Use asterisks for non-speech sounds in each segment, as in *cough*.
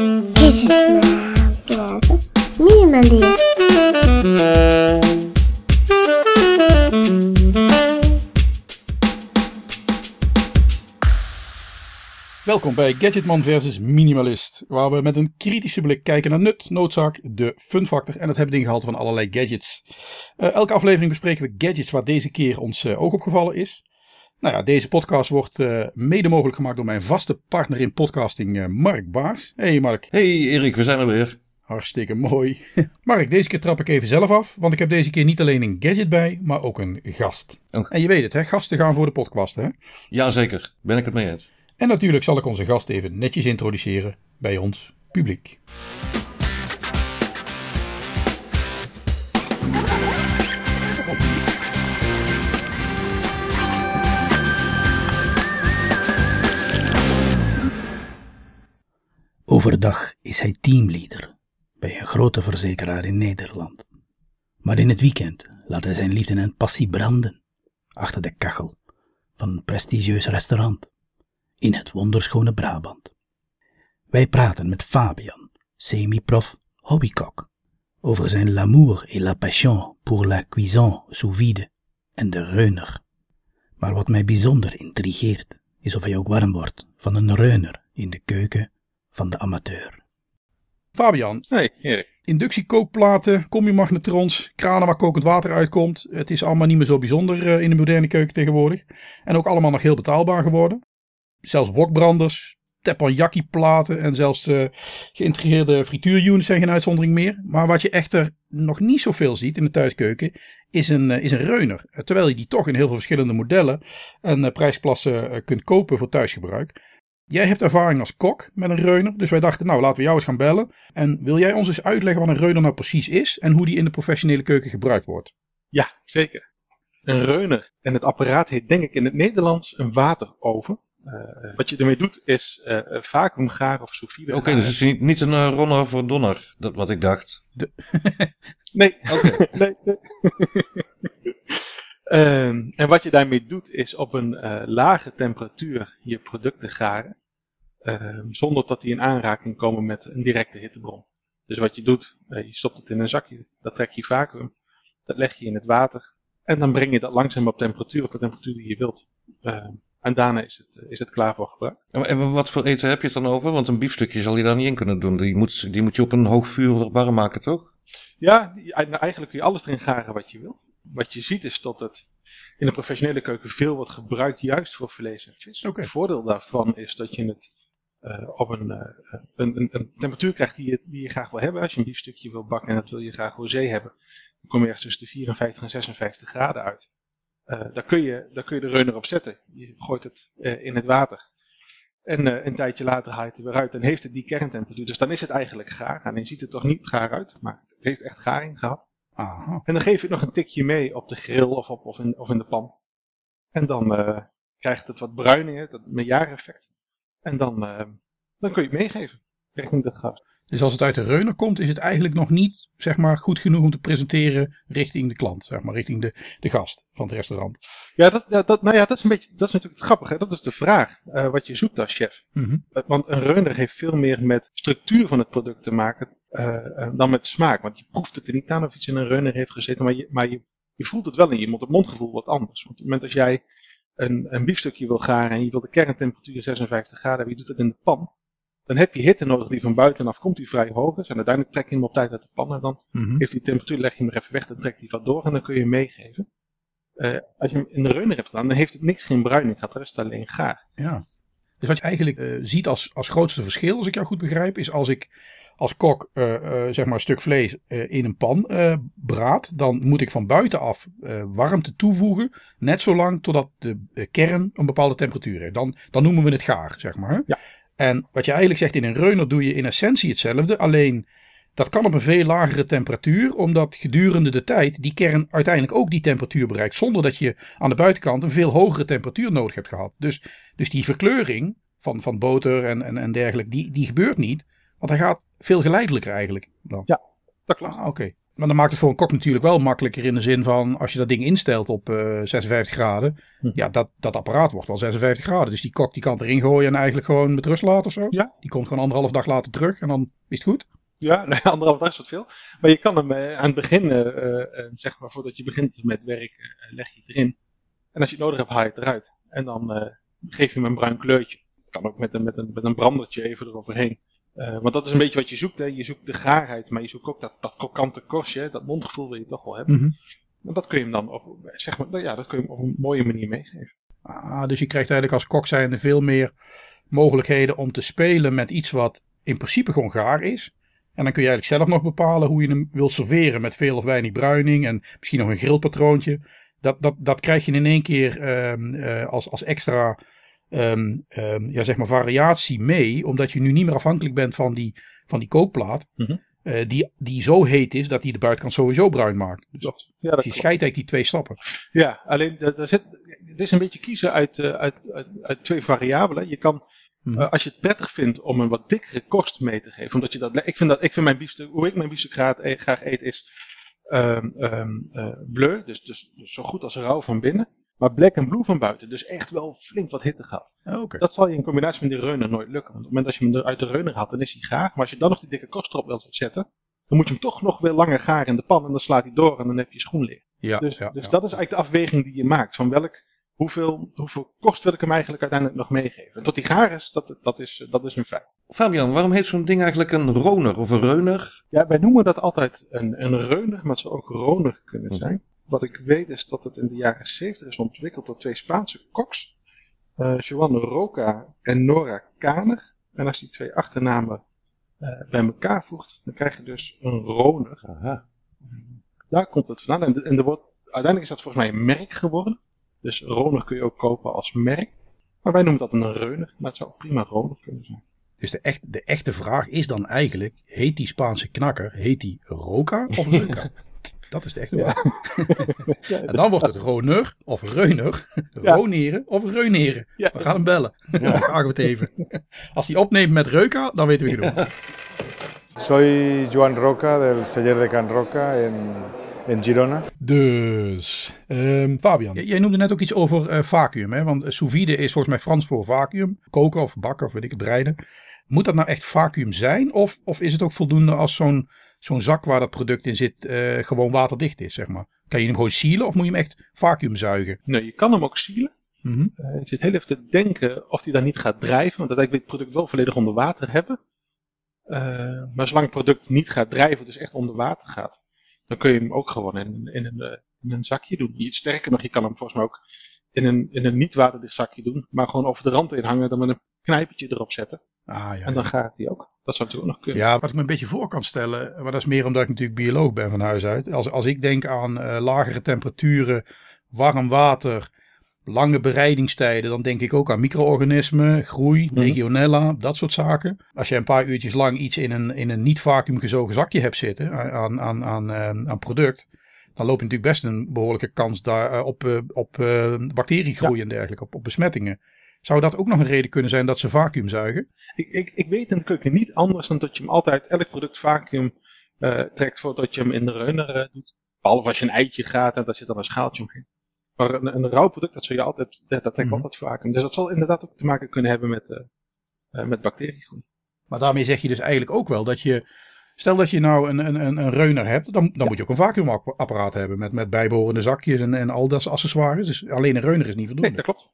Minimalist. Welkom bij Gadgetman versus Minimalist, waar we met een kritische blik kijken naar nut, noodzaak, de funfactor en het hebdinggehalte van allerlei gadgets. Uh, elke aflevering bespreken we gadgets waar deze keer ons uh, oog opgevallen is. Nou ja, deze podcast wordt uh, mede mogelijk gemaakt door mijn vaste partner in podcasting, Mark Baars. Hey Mark. Hey Erik, we zijn er weer. Hartstikke mooi. *laughs* Mark, deze keer trap ik even zelf af, want ik heb deze keer niet alleen een gadget bij, maar ook een gast. Oh. En je weet het, hè? gasten gaan voor de podcast, hè? Jazeker, ben ik het mee eens. En natuurlijk zal ik onze gast even netjes introduceren bij ons publiek. Overdag is hij teamleader bij een grote verzekeraar in Nederland. Maar in het weekend laat hij zijn liefde en passie branden achter de kachel van een prestigieus restaurant in het wonderschone Brabant. Wij praten met Fabian, semi-prof hobbykok, over zijn l'amour et la passion pour la cuisson sous vide en de reuner. Maar wat mij bijzonder intrigeert, is of hij ook warm wordt van een reuner in de keuken van de amateur. Fabian. Hey, Erik. Inductiekookplaten, combi-magnetrons, kranen waar kokend water uitkomt. Het is allemaal niet meer zo bijzonder eh, in de moderne keuken tegenwoordig. En ook allemaal nog heel betaalbaar geworden zelfs wokbranders, teppanyaki-platen en zelfs de geïntegreerde frituurunits zijn geen uitzondering meer. Maar wat je echter nog niet zoveel ziet in de thuiskeuken is een, eh, is een reuner. Terwijl je die toch in heel veel verschillende modellen en eh, prijsklassen eh, kunt kopen voor thuisgebruik. Jij hebt ervaring als kok met een reuner, dus wij dachten, nou laten we jou eens gaan bellen. En wil jij ons eens uitleggen wat een reuner nou precies is en hoe die in de professionele keuken gebruikt wordt? Ja, zeker. Een reuner en het apparaat heet denk ik in het Nederlands een wateroven. Uh, wat je ermee doet is uh, vacuümgaren of sous Oké, okay, dus het is niet, niet een uh, Ronner voor Donner, dat wat ik dacht. De... *laughs* nee. Okay. *laughs* nee, nee. uh, *laughs* en wat je daarmee doet is op een lage temperatuur je producten garen. Ehm, zonder dat die in aanraking komen met een directe hittebron. Dus wat je doet, je stopt het in een zakje, dat trek je vacuüm, dat leg je in het water. En dan breng je dat langzaam op temperatuur, op de temperatuur die je wilt. Ehm, en daarna is het, is het klaar voor gebruik. En wat voor eten heb je het dan over? Want een biefstukje zal je daar niet in kunnen doen. Die moet, die moet je op een hoog vuur warm maken, toch? Ja, nou, eigenlijk kun je alles erin garen wat je wil. Wat je ziet is dat het in de professionele keuken veel wordt gebruikt juist voor vlees en vis. Het voordeel daarvan is dat je het op een, uh, een, een, een, temperatuur krijgt die je, die je graag wil hebben. Als je een biefstukje wil bakken en dat wil je graag rosé hebben, dan kom je ergens tussen de 54 en 56 graden uit. Uh, daar, kun je, daar kun je de reuner op zetten. Je gooit het uh, in het water. En uh, een tijdje later haalt het weer uit en heeft het die kerntemperatuur. Dus dan is het eigenlijk gaar. En je ziet het toch niet gaar uit, maar het heeft echt garing gehad. Aha. En dan geef je het nog een tikje mee op de grill of, op, of, in, of in de pan. En dan krijgt het wat bruiningen, dat effect. En dan, dan kun je het meegeven. Richting dat gas. Dus als het uit de reuner komt, is het eigenlijk nog niet zeg maar, goed genoeg om te presenteren richting de klant, zeg maar, richting de, de gast van het restaurant. Ja, dat, ja, dat, nou ja, dat is een beetje, dat is natuurlijk het grappige. Dat is de vraag uh, wat je zoekt als chef. Mm -hmm. Want een reuner heeft veel meer met structuur van het product te maken uh, dan met smaak. Want je proeft het er niet aan of iets in een reuner heeft gezeten, maar je, maar je, je voelt het wel in je mond. Het mondgevoel wat anders. Want op het moment als jij een, een biefstukje wil garen en je wil de kerntemperatuur 56 graden, je doet het in de pan dan heb je hitte nodig die van buitenaf komt, die vrij hoog is. En uiteindelijk trek je hem op tijd uit de pan. En dan mm -hmm. heeft die temperatuur, leg je hem er even weg, dan trekt hij wat door en dan kun je hem meegeven. Uh, als je hem in de reuner hebt gedaan, dan heeft het niks geen bruining gehad, de rest alleen gaar. Ja. Dus wat je eigenlijk uh, ziet als, als grootste verschil, als ik jou goed begrijp, is als ik als kok uh, zeg maar een stuk vlees in een pan braad, dan moet ik van buitenaf warmte toevoegen, net zolang totdat de kern een bepaalde temperatuur heeft. Dan, dan noemen we het gaar, zeg maar. Ja. En wat je eigenlijk zegt in een reuner doe je in essentie hetzelfde. Alleen dat kan op een veel lagere temperatuur. Omdat gedurende de tijd die kern uiteindelijk ook die temperatuur bereikt. Zonder dat je aan de buitenkant een veel hogere temperatuur nodig hebt gehad. Dus, dus die verkleuring van, van boter en, en, en dergelijke, die, die gebeurt niet. Want hij gaat veel geleidelijker eigenlijk dan. Ja, dat klopt. Ah, Oké. Maar dan maakt het voor een kok natuurlijk wel makkelijker in de zin van als je dat ding instelt op 56 graden. Hm. Ja, dat, dat apparaat wordt wel 56 graden. Dus die kok die kan het erin gooien en eigenlijk gewoon met rust laten of zo. Ja. Die komt gewoon anderhalf dag later terug en dan is het goed. Ja, *laughs* nee, anderhalf dag is wat veel. Maar je kan hem aan het begin, zeg maar voordat je begint met werk, leg je het erin. En als je het nodig hebt, haal je het eruit. En dan geef je hem een bruin kleurtje. Kan ook met een, met een, met een brandertje even eroverheen. Want dat is een beetje wat je zoekt. Hè. Je zoekt de gaarheid, maar je zoekt ook dat, dat krokante korstje. Dat mondgevoel wil je toch wel hebben. Mm En dat kun je hem dan op, zeg maar, ja, dat kun je hem op een mooie manier meegeven. Ah, dus je krijgt eigenlijk als kok zijnde veel meer mogelijkheden om te spelen met iets wat in principe gewoon gaar is. En dan kun je eigenlijk zelf nog bepalen hoe je hem wil serveren met veel of weinig bruining en misschien nog een grillpatroontje. Dat, dat, dat krijg je in één keer uh, als, als extra um, um, ja, zeg maar variatie mee. Omdat je nu niet meer afhankelijk bent van die, van die kookplaat. Mm uh, die, die zo heet is dat die de buitenkant sowieso bruin maakt. Dus, ja, dat dus je scheidt eigenlijk die twee stappen. Ja, alleen daar zit, het is een beetje kiezen uit, uh, uit, uit, uit, twee variabelen. Je kan. Uh, als je het prettig vindt om een wat dikkere kost mee te geven. Omdat je dat, ik vind dat, ik vind mijn biefstuk, hoe ik mijn biefstuk graag, graag eet is um, um, bleu. Dus, dus, dus zo goed als rauw van binnen. Maar black en blue van buiten. Dus echt wel flink wat hitte gehad. Oh, okay. Dat zal je in combinatie met die reuner nooit lukken. Want op het moment dat je hem uit de reuner haalt, dan is hij gaar. Maar als je dan nog die dikke kost erop wilt zetten, dan moet je hem toch nog weer langer gaar in de pan. En dan slaat hij door en dan heb je schoen liggen. Ja, dus ja, dus ja. dat is eigenlijk de afweging die je maakt. Van welk, hoeveel, hoeveel kost wil ik hem eigenlijk uiteindelijk nog meegeven. En tot die gaar is, dat, dat is, dat is een feit. Fabian, waarom heet zo'n ding eigenlijk een roner of een reuner? Ja, wij noemen dat altijd een, een reuner, maar het zou ook roner kunnen zijn. Wat ik weet is dat het in de jaren 70 is ontwikkeld door twee Spaanse koks. Uh, Joan Roca en Nora Kaner. En als je die twee achternamen uh, bij elkaar voegt, dan krijg je dus een roner. Aha. Daar komt het vandaan. En, wordt, uiteindelijk is dat volgens mij een merk geworden. Dus roner kun je ook kopen als merk. Maar wij noemen dat een reuner. Maar het zou ook prima roner kunnen zijn. Dus de, echt, de echte vraag is dan eigenlijk, heet die Spaanse knakker, heet die Roca of *laughs* Roca? Dat is de echte vraag. *laughs* Ja. en dan wordt het Roner of Reuner, ja. Roneren of Reuneren. Ja. We gaan hem bellen. *laughs* Dan vragen we het even. Als hij opneemt met Reuka, dan weten we genoeg. Soy Joan Roca del Celler de Can Roca in, in Girona. Dus, um, Fabian, jij noemde net ook iets over uh, vacuüm. Hè? Want sous vide is volgens mij Frans voor vacuüm. Koken of bakken of weet ik het, breiden. Moet dat nou echt vacuüm zijn? Of, of is het ook voldoende als zo'n zo'n zak waar dat product in zit uh, gewoon waterdicht is, zeg maar? Kan je hem gewoon sealen of moet je hem echt vacuüm zuigen? Nee, je kan hem ook sealen. Mm -hmm. uh, ik zit heel even te denken of hij dan niet gaat drijven. Want dat wil het product wel volledig onder water hebben. Uh, maar zolang het product niet gaat drijven, dus echt onder water gaat, dan kun je hem ook gewoon in, in, een, in een zakje doen. Sterker nog, je kan hem volgens mij ook in een, in een niet waterdicht zakje doen, maar gewoon over de rand in hangen, dan met een knijpertje erop zetten. Ah, ja, en dan gaat die ook. Dat zou natuurlijk ook nog kunnen. Ja, wat ik me een beetje voor kan stellen, maar dat is meer omdat ik natuurlijk bioloog ben van huis uit. Als, als ik denk aan uh, lagere temperaturen, warm water, lange bereidingstijden, dan denk ik ook aan micro-organismen, groei, Mhm. legionella, dat soort zaken. Als je een paar uurtjes lang iets in een, in een niet vacuüm gezogen zakje hebt zitten aan, aan, aan, uh, aan product, dan loop je natuurlijk best een behoorlijke kans daar, uh, op, op uh, bacteriegroei ja. en dergelijke, op, op besmettingen. Zou dat ook nog een reden kunnen zijn dat ze vacuüm zuigen? Ik, ik, ik weet in de keuken niet anders dan dat je hem altijd elk product vacuüm uh, trekt voordat je hem in de reuner uh, doet. Behalve als je een eitje gaat en daar zit dan een schaaltje omheen. Maar een, een rauw product, dat zul je altijd, dat, dat mm -hmm. altijd vacuüm. Dus dat zal inderdaad ook te maken kunnen hebben met, uh, met bacteriegroei. Maar daarmee zeg je dus eigenlijk ook wel dat je, stel dat je nou een, een, een reuner hebt, dan, dan ja. moet je ook een vacuümapparaat hebben met, met bijbehorende zakjes en, en al dat accessoires. Dus alleen een reuner is niet voldoende. Nee, dat klopt.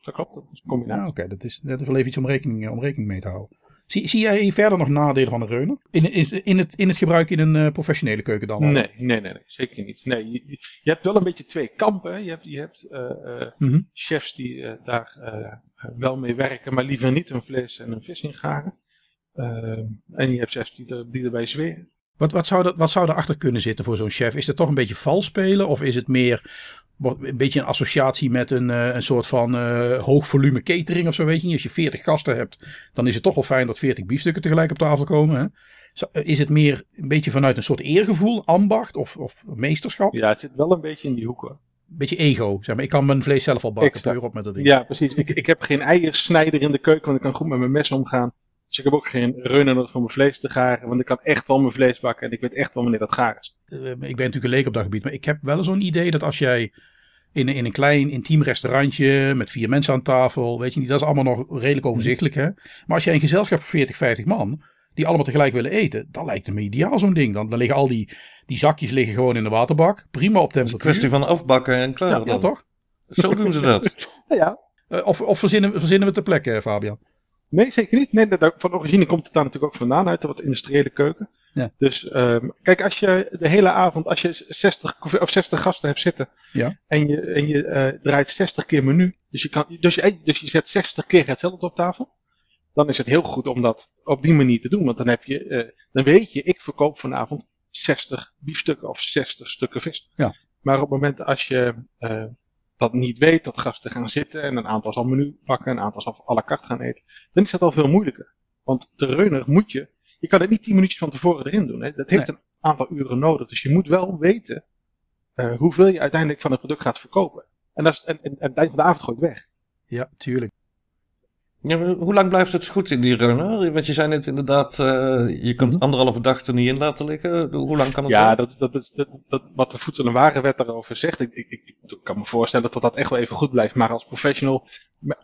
Dat klopt, dat is een combinatie. Ja, oké, okay. dat, is, dat is wel even iets om rekening, om rekening mee te houden. Zie, zie jij verder nog nadelen van een reuner? In, in, in, het, in het gebruik in een uh, professionele keuken dan? Nee, nee, nee, nee, zeker niet. Nee, je, je hebt wel een beetje twee kampen. Je hebt, je hebt uh, uh, Mhm. mm -hmm. chefs die daar wel mee werken, maar liever niet een vlees en een vis in garen. en je hebt chefs die, er, die erbij zweren. Wat, wat, zou dat, wat zou erachter kunnen zitten voor zo'n chef? Is het toch een beetje vals spelen? Of is het meer een beetje een associatie met een, uh, een soort van uh, hoog volume catering of zo, weet je niet. Als je 40 gasten hebt, dan is het toch wel fijn dat 40 biefstukken tegelijk op tafel komen. Hè? Is het meer een beetje vanuit een soort eergevoel, ambacht of, of meesterschap? Ja, het zit wel een beetje in die hoek hoor. Beetje ego, zeg maar. Ik kan mijn vlees zelf al bakken, puur op met dat ding. Ja, precies. ik, ik heb geen eiersnijder in de keuken, want ik kan goed met mijn mes omgaan. Dus ik heb ook geen nodig voor mijn vlees te garen. Want ik kan echt wel mijn vlees bakken. En ik weet echt wel wanneer dat gaar is. ik ben natuurlijk een leek op dat gebied. Maar ik heb wel zo'n idee dat als jij in, in een klein intiem restaurantje met vier mensen aan tafel. Weet je niet, dat is allemaal nog redelijk overzichtelijk. Hè? Maar als jij een gezelschap van 40, 50 man die allemaal tegelijk willen eten, dan lijkt het me ideaal zo'n ding. Dan, dan liggen al die, die zakjes liggen gewoon in de waterbak. Prima op temperatuur. Een kwestie van afbakken en klaar. Ja, ja toch? Zo doen ze dat. *laughs* ja. Uh, of of verzinnen, verzinnen we ter plekke, Fabian? Nee, zeker niet. Nee, van origine komt het daar natuurlijk ook vandaan uit de wat industriële keuken. Ja. Dus um, kijk, als je de hele avond, als je 60 of 60 gasten hebt zitten ja. en je, en je uh, draait 60 keer menu, dus je, kan, dus, je, dus je zet 60 keer hetzelfde op tafel, dan is het heel goed om dat op die manier te doen. Want dan, heb je, uh, dan weet je, ik verkoop vanavond 60 biefstukken of 60 stukken vis. Ja. Maar op het moment als je uh, dat niet weet, dat gasten gaan zitten en een aantal zal menu pakken, een aantal zal à la carte gaan eten, dan is dat al veel moeilijker. Want de reuner moet je je kan het niet tien minuutjes van tevoren erin doen. Hè. Dat heeft een aantal uren nodig. Dus je moet wel weten uh, hoeveel je uiteindelijk van het product gaat verkopen. En, dat is, en, en, en het eind van de avond gooit weg. Ja, tuurlijk. Ja, hoe lang blijft het goed in die runner? Want je zei net inderdaad, uh, je kunt mm anderhalve dag er niet in laten liggen. Hoe lang kan het Ja, dat, dat is dat, dat, wat de Voedsel- en Warenwet daarover zegt. Ik, ik, ik, ik, kan me voorstellen dat dat echt wel even goed blijft. Maar als professional,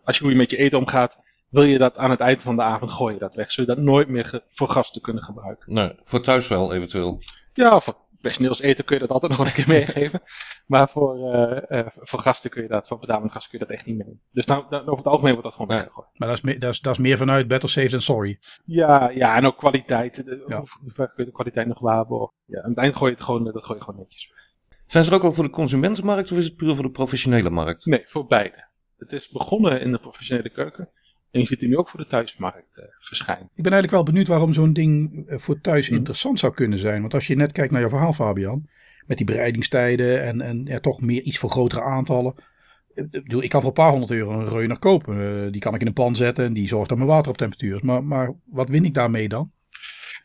als je hoe je met je eten omgaat, wil je dat aan het eind van de avond gooien dat weg. Zul je dat nooit meer voor gasten kunnen gebruiken. Nee, voor thuis wel eventueel. Ja, voor personeels eten kun je dat altijd *laughs* nog een keer meegeven. Maar voor, uh, uh, voor gasten kun je dat, voor betalende gasten kun je dat echt niet mee. Dus nou, nou, over het algemeen wordt dat gewoon ja. weggegooid. Maar dat is, meer, dat, is, dat is meer vanuit better safe than sorry. Ja, ja en ook kwaliteit. Ja. Hoe ver kun je de kwaliteit nog waarborgen? Ja, aan het eind gooi je het gewoon, dat gooi je gewoon netjes weg. Zijn ze er ook al voor de consumentenmarkt of is het puur voor de professionele markt? Nee, voor beide. Het is begonnen in de professionele keuken. En je ziet hem nu ook voor de thuismarkt uh, verschijnen. Ik ben eigenlijk wel benieuwd waarom zo'n ding eh, voor thuis hm. interessant zou kunnen zijn. Want als je net kijkt naar jouw verhaal, Fabian, met die bereidingstijden en, en ja, toch meer iets voor grotere aantallen. Eh, ik kan voor een paar honderd euro een reuner kopen. die kan ik in een pan zetten en die zorgt dan mijn water op temperatuur. Maar, maar wat win ik daarmee dan?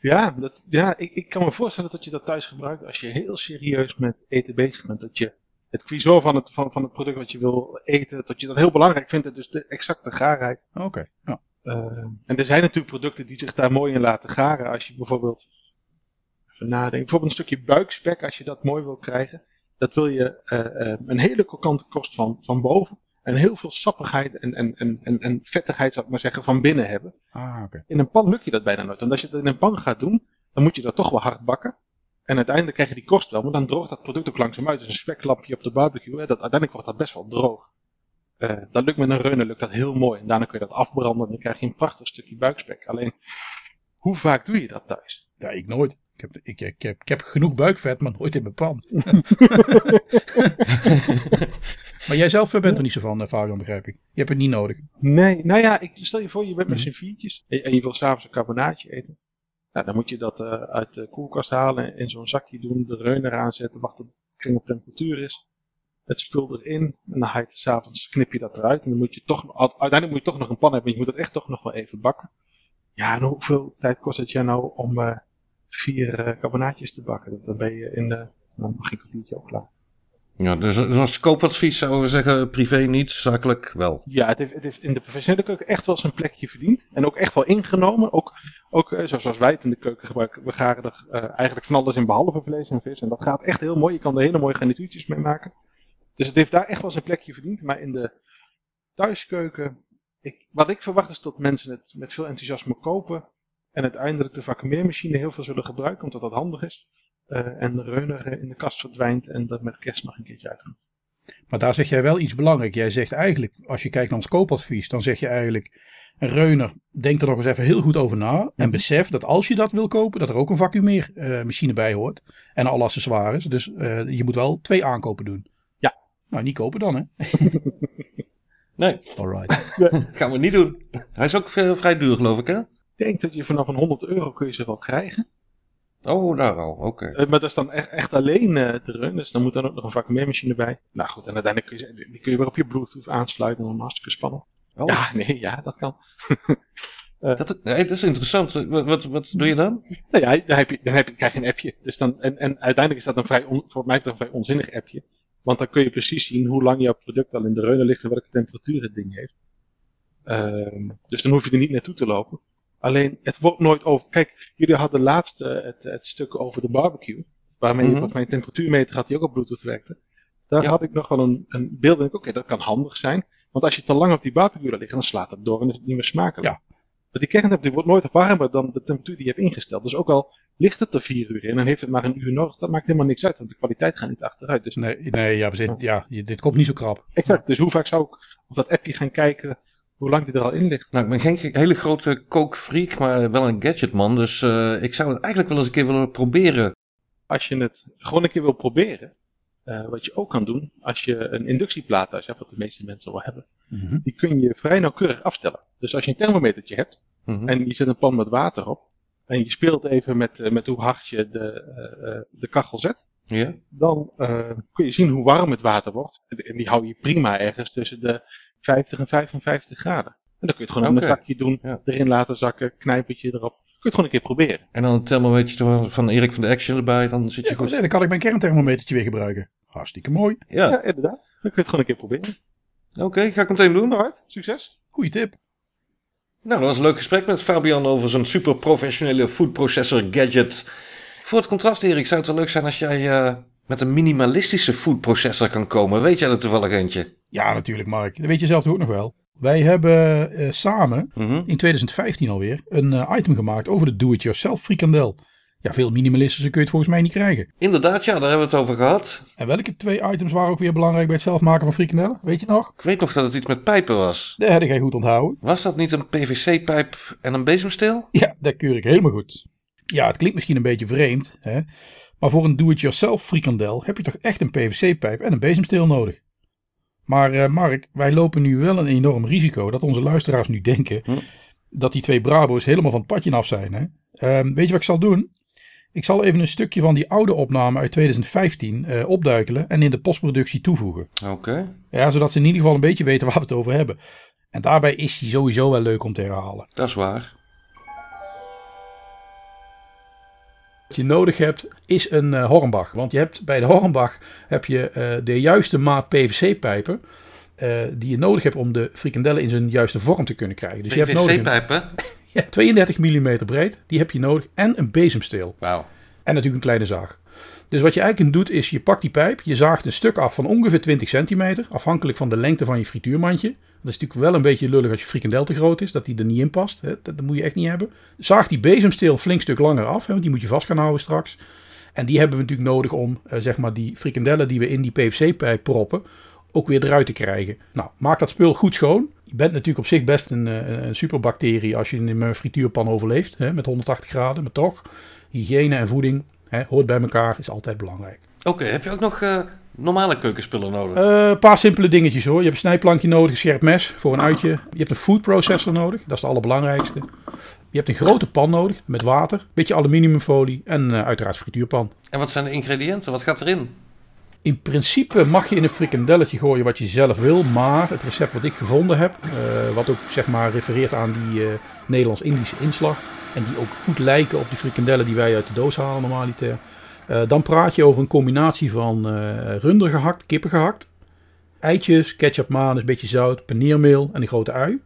Ja, dat, ja ik, ik kan me voorstellen dat je dat thuis gebruikt als je heel serieus met eten bezig bent. Dat je het cuisot van het, van, van het product wat je wil eten, dat je dat heel belangrijk vindt, dus de exacte gaarheid. Oké, ja. Uh, en er zijn natuurlijk producten die zich daar mooi in laten garen. Als je bijvoorbeeld, even nadenken, bijvoorbeeld een stukje buikspek, als je dat mooi wil krijgen, dat wil je uh, uh, een hele kokante kost van, van boven. En heel veel sappigheid en, en, en, en, en vettigheid, zou ik maar zeggen, van binnen hebben. Ah, okay. In een pan lukt je dat bijna nooit. Want als je dat in een pan gaat doen, dan moet je dat toch wel hard bakken. En uiteindelijk krijg je die kost wel, maar dan droogt dat product ook langzaam uit. Dus een speklampje op de barbecue, hè, dat, uiteindelijk wordt dat best wel droog. Uh, dat lukt met een runner, lukt dat heel mooi. En daarna kun je dat afbranden en dan krijg je een prachtig stukje buikspek. Alleen, hoe vaak doe je dat thuis? Ja, ik nooit. Ik heb, ik, ik, heb, ik heb genoeg buikvet, maar nooit in mijn pan. *laughs* maar jij zelf bent er niet zo van, uh, Fabian, begrijp ik. Je hebt het niet nodig. Nee, nou ja, ik, stel je voor, je bent met mhm. z'n viertjes en, en je wil s'avonds een carbonaatje eten. Nou, dan moet je dat uh, uit de koelkast halen, in zo'n zakje doen, de reuner aanzetten, wachten tot het temperatuur is. Het spul erin en dan haal je s'avonds, knip je dat eruit. En dan moet je toch, uiteindelijk moet je toch nog een pan hebben, je moet het echt toch nog wel even bakken. Ja, en hoeveel tijd kost het jou nou om uh, vier uh, carbonaatjes te bakken? Dan ben je in de, dan mag ik ook klaar. Ja, dus, dus als koopadvies zouden we zeggen, privé niet, zakelijk wel. Ja, het heeft, het heeft in de professionele keuken echt wel zijn plekje verdiend. En ook echt wel ingenomen. Ook, ook eh, zoals wij het in de keuken gebruiken, we garen er uh, eigenlijk van alles in behalve vlees en vis. En dat gaat echt heel mooi. Je kan er hele mooie garnituurtjes mee maken. Dus het heeft daar echt wel zijn plekje verdiend. Maar in de thuiskeuken, ik, wat ik verwacht is dat mensen het met veel enthousiasme kopen. En uiteindelijk de vacuumeermachine heel veel zullen gebruiken, omdat dat handig is. Uh, en de reuner in de kast verdwijnt en dat met kerst nog een keertje uitgaat. Maar daar zeg jij wel iets belangrijks. Jij zegt eigenlijk, als je kijkt naar ons koopadvies, dan zeg je eigenlijk, een reuner, denk er nog eens even heel goed over na. En mhm. besef dat als je dat wil kopen, dat er ook een vacuumeermachine uh, bij hoort. En alle accessoires. Dus uh, je moet wel twee aankopen doen. Ja. Nou, niet kopen dan, hè? *laughs* nee. Alright. *laughs* Gaan we niet doen. Hij is ook vrij duur, geloof ik, hè? Ik denk dat je vanaf een 100 euro kun je ze wel krijgen. Oh, daar al, oké. Okay. maar dat is dan echt, echt alleen uh, de run, dus dan moet dan ook nog een vacuummachine bij. Nou goed, en uiteindelijk kun je, die kun je weer op je Bluetooth aansluiten en dan hartstikke spannend. Oh. Ja, nee, ja, dat kan. uh, *laughs* dat, nee, dat is interessant. Wat, wat, wat doe je dan? Nou ja, dan, heb je, dan heb je, krijg je een appje. Dus dan, en, en uiteindelijk is dat een vrij, on, voor mij een vrij onzinnig appje. Want dan kun je precies zien hoe lang jouw product al in de reunen ligt en welke temperatuur het ding heeft. Uh, dus dan hoef je er niet naartoe te lopen. Alleen, het wordt nooit over. Kijk, jullie hadden laatst het, het stuk over de barbecue. Waarmee je mhm. volgens mij een temperatuurmeter had die ook op Bluetooth werkte. Daar had ik nog wel een, een beeld. En ik, oké, dat kan handig zijn. Want als je te lang op die barbecue laat liggen, dan slaat het door en is het niet meer smakelijk. Ja. Maar die kerntemperatuur wordt nooit warmer dan de temperatuur die je hebt ingesteld. Dus ook al ligt het er vier uur in en heeft het maar een uur nodig, dat maakt helemaal niks uit, want de kwaliteit gaat niet achteruit. Dus nee, nee ja, dit, ja, dit komt niet zo krap. Exact, dus hoe vaak zou ik op dat appje gaan kijken hoe lang die er al in ligt? Nou, ik ben geen hele grote kookfreak, maar wel een gadgetman, dus uh, ik zou het eigenlijk wel eens een keer willen proberen. Als je het gewoon een keer wil proberen, uh, wat je ook kan doen, als je een inductieplaat thuis hebt, wat de meeste mensen wel hebben, mm die kun je vrij nauwkeurig afstellen. Dus als je een thermometertje hebt, mm en je zet een pan met water op, en je speelt even met, uh, met hoe hard je de, uh, de kachel zet, ja. dan kun je zien hoe warm het water wordt. En die hou je prima ergens tussen de 50 en 55 graden. En dan kun je het gewoon okay. op een zakje doen, ja. erin laten zakken, knijpertje erop je het gewoon een keer proberen. En dan een thermometertje van Erik van de Action erbij, dan zit je ja, goed. dan kan ik mijn kernthermometertje weer gebruiken. Hartstikke mooi. Ja, ja inderdaad. Dan kun je het gewoon een keer proberen. Oké, ga ik meteen doen. Alright, succes. Goeie tip. Nou, dat was een leuk gesprek met Fabian over zo'n super professionele food processor gadget. Voor het contrast, Erik, zou het wel leuk zijn als jij uh, met een minimalistische food processor kan komen. Weet jij er toevallig eentje? Ja, natuurlijk, Mark. Dat weet je zelf ook nog wel. Wij hebben uh, samen mm -hmm. in 2015 alweer een uh, item gemaakt over de do-it-yourself frikandel. Ja, veel minimalistischer kun je het volgens mij niet krijgen. Inderdaad, ja, daar hebben we het over gehad. En welke twee items waren ook weer belangrijk bij het zelf maken van frikandellen? Weet je nog? Ik weet nog dat het iets met pijpen was. Dat had ik goed onthouden. Was dat niet een PVC-pijp en een bezemsteel? Ja, dat keur ik helemaal goed. Ja, het klinkt misschien een beetje vreemd, hè? Maar voor een do-it-yourself frikandel heb je toch echt een PVC-pijp en een bezemsteel nodig. Maar uh, Mark, wij lopen nu wel een enorm risico dat onze luisteraars nu denken hm? dat die twee Brabo's helemaal van het padje af zijn. Hè? Uh, weet je wat ik zal doen? Ik zal even een stukje van die oude opname uit 2015 uh, eh, opduikelen en in de postproductie toevoegen. Oké. Ja, zodat ze in ieder geval een beetje weten waar we het over hebben. En daarbij is die sowieso wel leuk om te herhalen. Dat is waar. Wat je nodig hebt is een uh, Hornbach. Want je hebt, bij de Hornbach heb je uh, de juiste maat PVC-pijpen. Uh, die je nodig hebt om de frikandellen in zijn juiste vorm te kunnen krijgen. Dus PVC-pijpen? *laughs* Ja, 32 mm breed. Die heb je nodig. En een bezemsteel. Wauw. En natuurlijk een kleine zaag. Dus wat je eigenlijk doet is je pakt die pijp. Je zaagt een stuk af van ongeveer 20 centimeter. Afhankelijk van de lengte van je frituurmandje. Dat is natuurlijk wel een beetje lullig als je frikandel te groot is, dat die er niet in past. Hè? Dat, moet je echt niet hebben. Zaag die bezemsteel flink stuk langer af, hè? want die moet je vast gaan houden straks. En die hebben we natuurlijk nodig om uh, zeg maar die frikandellen die we in die PVC-pijp proppen, ook weer eruit te krijgen. Nou, maak dat spul goed schoon. Je bent natuurlijk op zich best een, eh, superbacterie als je in een frituurpan overleeft hè, met 180 graden. Maar toch, hygiëne en voeding hè, hoort bij elkaar, is altijd belangrijk. Oké, heb je ook nog uh, normale keukenspullen nodig? Eh, een paar simpele dingetjes hoor. Je hebt een snijplankje nodig, een scherp mes voor een uitje. Je hebt een food processor nodig, dat is de allerbelangrijkste. Je hebt een grote pan nodig met water, een beetje aluminiumfolie en uh, uiteraard frituurpan. En wat zijn de ingrediënten? Wat gaat erin? In principe mag je in een frikandelletje gooien wat je zelf wil, maar het recept wat ik gevonden heb, uh, wat ook zeg maar refereert aan die uh, Nederlands-Indische inslag en die ook goed lijken op die frikandellen die wij uit de doos halen normaliter, uh, dan praat je over een combinatie van runder gehakt, kippen gehakt, eitjes, ketchup, een beetje zout, paneermeel en een grote ui.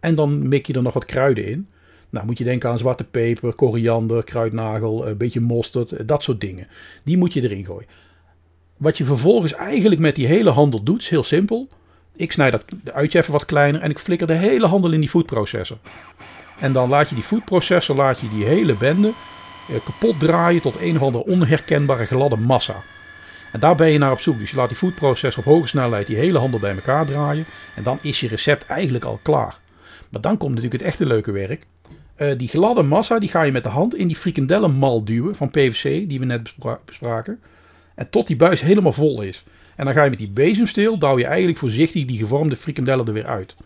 En dan mik je er nog wat kruiden in. Nou, moet je denken aan zwarte peper, koriander, kruidnagel, een beetje mosterd, dat soort dingen. Die moet je erin gooien. Wat je vervolgens eigenlijk met die hele handel doet, is heel simpel. Ik snij dat uitje even wat kleiner en ik flikker de hele handel in die foodprocessor. En dan laat je die foodprocessor, laat je die hele bende eh, kapot draaien tot een of andere onherkenbare gladde massa. En daar ben je naar op zoek. Dus je laat die foodprocessor op hoge snelheid die hele handel bij elkaar draaien. En dan is je recept eigenlijk al klaar. Maar dan komt natuurlijk het echte leuke werk. Uh, die gladde massa die ga je met de hand in die frikandellenmal duwen van PVC die we net bespraken. En tot die buis helemaal vol is. En dan ga je met die bezemsteel, douw je eigenlijk voorzichtig die gevormde frikandellen er weer uit.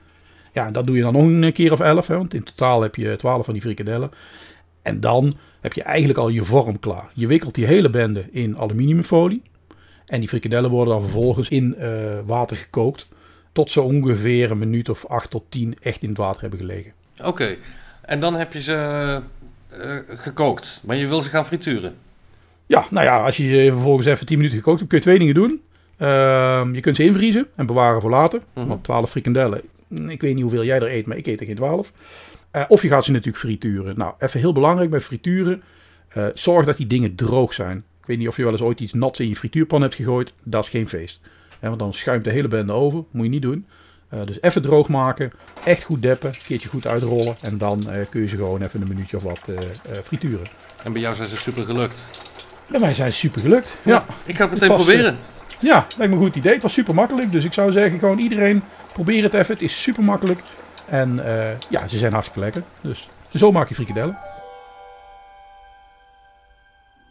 Ja, en dat doe je dan nog een keer of elf, hè, want in totaal heb je twaalf van die frikandellen. En dan heb je eigenlijk al je vorm klaar. Je wikkelt die hele bende in aluminiumfolie. En die frikandellen worden dan vervolgens in uh, water gekookt. Tot ze ongeveer een minuut of acht tot tien echt in het water hebben gelegen. Oké, en dan heb je ze uh, gekookt. Maar je wil ze gaan frituren. Ja, nou ja, als je vervolgens even 10 minuten gekookt hebt, kun je twee dingen doen. Uh, je kunt ze invriezen en bewaren voor later. Mm -hmm. Want 12 frikandellen, ik weet niet hoeveel jij er eet, maar ik eet er geen 12. of je gaat ze natuurlijk frituren. Nou, even heel belangrijk bij frituren. zorg dat die dingen droog zijn. Ik weet niet of je wel eens ooit iets nats in je frituurpan hebt gegooid. Dat is geen feest. want dan schuimt de hele bende over. Moet je niet doen. dus even droog maken. Echt goed deppen. Een keertje goed uitrollen. En dan kun je ze gewoon even een minuutje of wat frituren. En bij jou zijn ze super gelukt? Bij mij zijn ze super gelukt. Ja, ik ga het meteen proberen. Ja, lijkt me een goed idee. Het was super makkelijk. Dus ik zou zeggen, gewoon iedereen probeer het even. Het is super makkelijk. En uh, ja, ze zijn hartstikke lekker. Dus zo maak je frikadellen.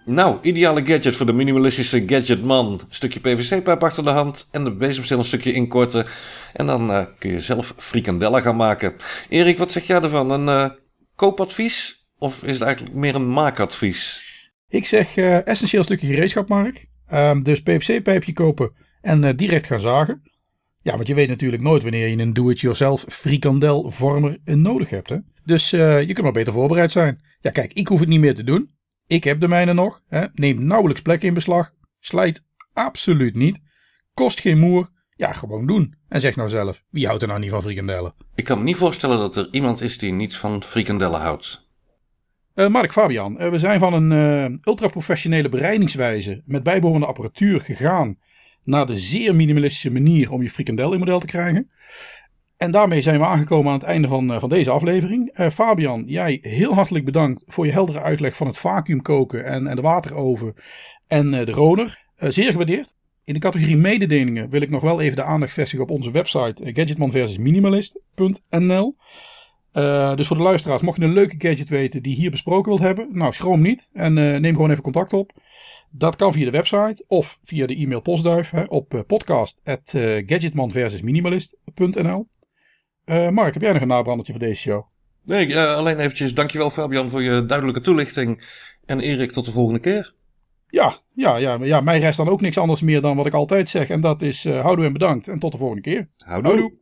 Nou, ideale gadget voor de minimalistische gadgetman. Een stukje PVC-pijp achter de hand en de bezemstil een stukje inkorten. En dan uh, kun je zelf frikandellen gaan maken. Erik, wat zeg jij ervan? Een uh, koopadvies? Of is het eigenlijk meer een maakadvies? Ik zeg uh, essentieel stukje gereedschap, Mark. Um, dus PVC-pijpje kopen en uh, direct gaan zagen. Ja, want je weet natuurlijk nooit wanneer je een do-it-yourself frikandelvormer nodig hebt. Hè? Dus uh, je kunt maar beter voorbereid zijn. Ja, kijk, ik hoef het niet meer te doen. Ik heb de mijne nog. Hè? Nauwelijks plek in beslag. Slijt absoluut niet. Kost geen moer. Ja, gewoon doen. En zeg nou zelf, wie houdt er nou niet van frikandellen? Ik kan me niet voorstellen dat er iemand is die niet van frikandellen houdt. Uh, Mark Fabian, uh, we zijn van een uh, ultraprofessionele bereidingswijze met bijbehorende apparatuur gegaan naar de zeer minimalistische manier om je frikandel in model te krijgen. En daarmee zijn we aangekomen aan het einde van, van deze aflevering. Fabian, jij heel hartelijk bedankt voor je heldere uitleg van het vacuümkoken en, en de wateroven en de roner. zeer gewaardeerd. In de categorie mededelingen wil ik nog wel even de aandacht vestigen op onze website gadgetmanversusminimalist.nl. Uh, dus voor de luisteraars, mocht je een leuke gadget weten die hier besproken wilt hebben, nou schroom niet en uh, neem gewoon even contact op. Dat kan via de website of via de e-mail postduif hè, op uh, podcast.gadgetmanversusminimalist.nl Mark, heb jij nog een nabrandertje voor deze show? Nee, alleen eventjes dankjewel Fabian voor je duidelijke toelichting. En Erik, tot de volgende keer. Ja, ja, ja, ja, mij rest dan ook niks anders meer dan wat ik altijd zeg. En dat is houdoe en bedankt. En tot de volgende keer. Houdoe. houdoe.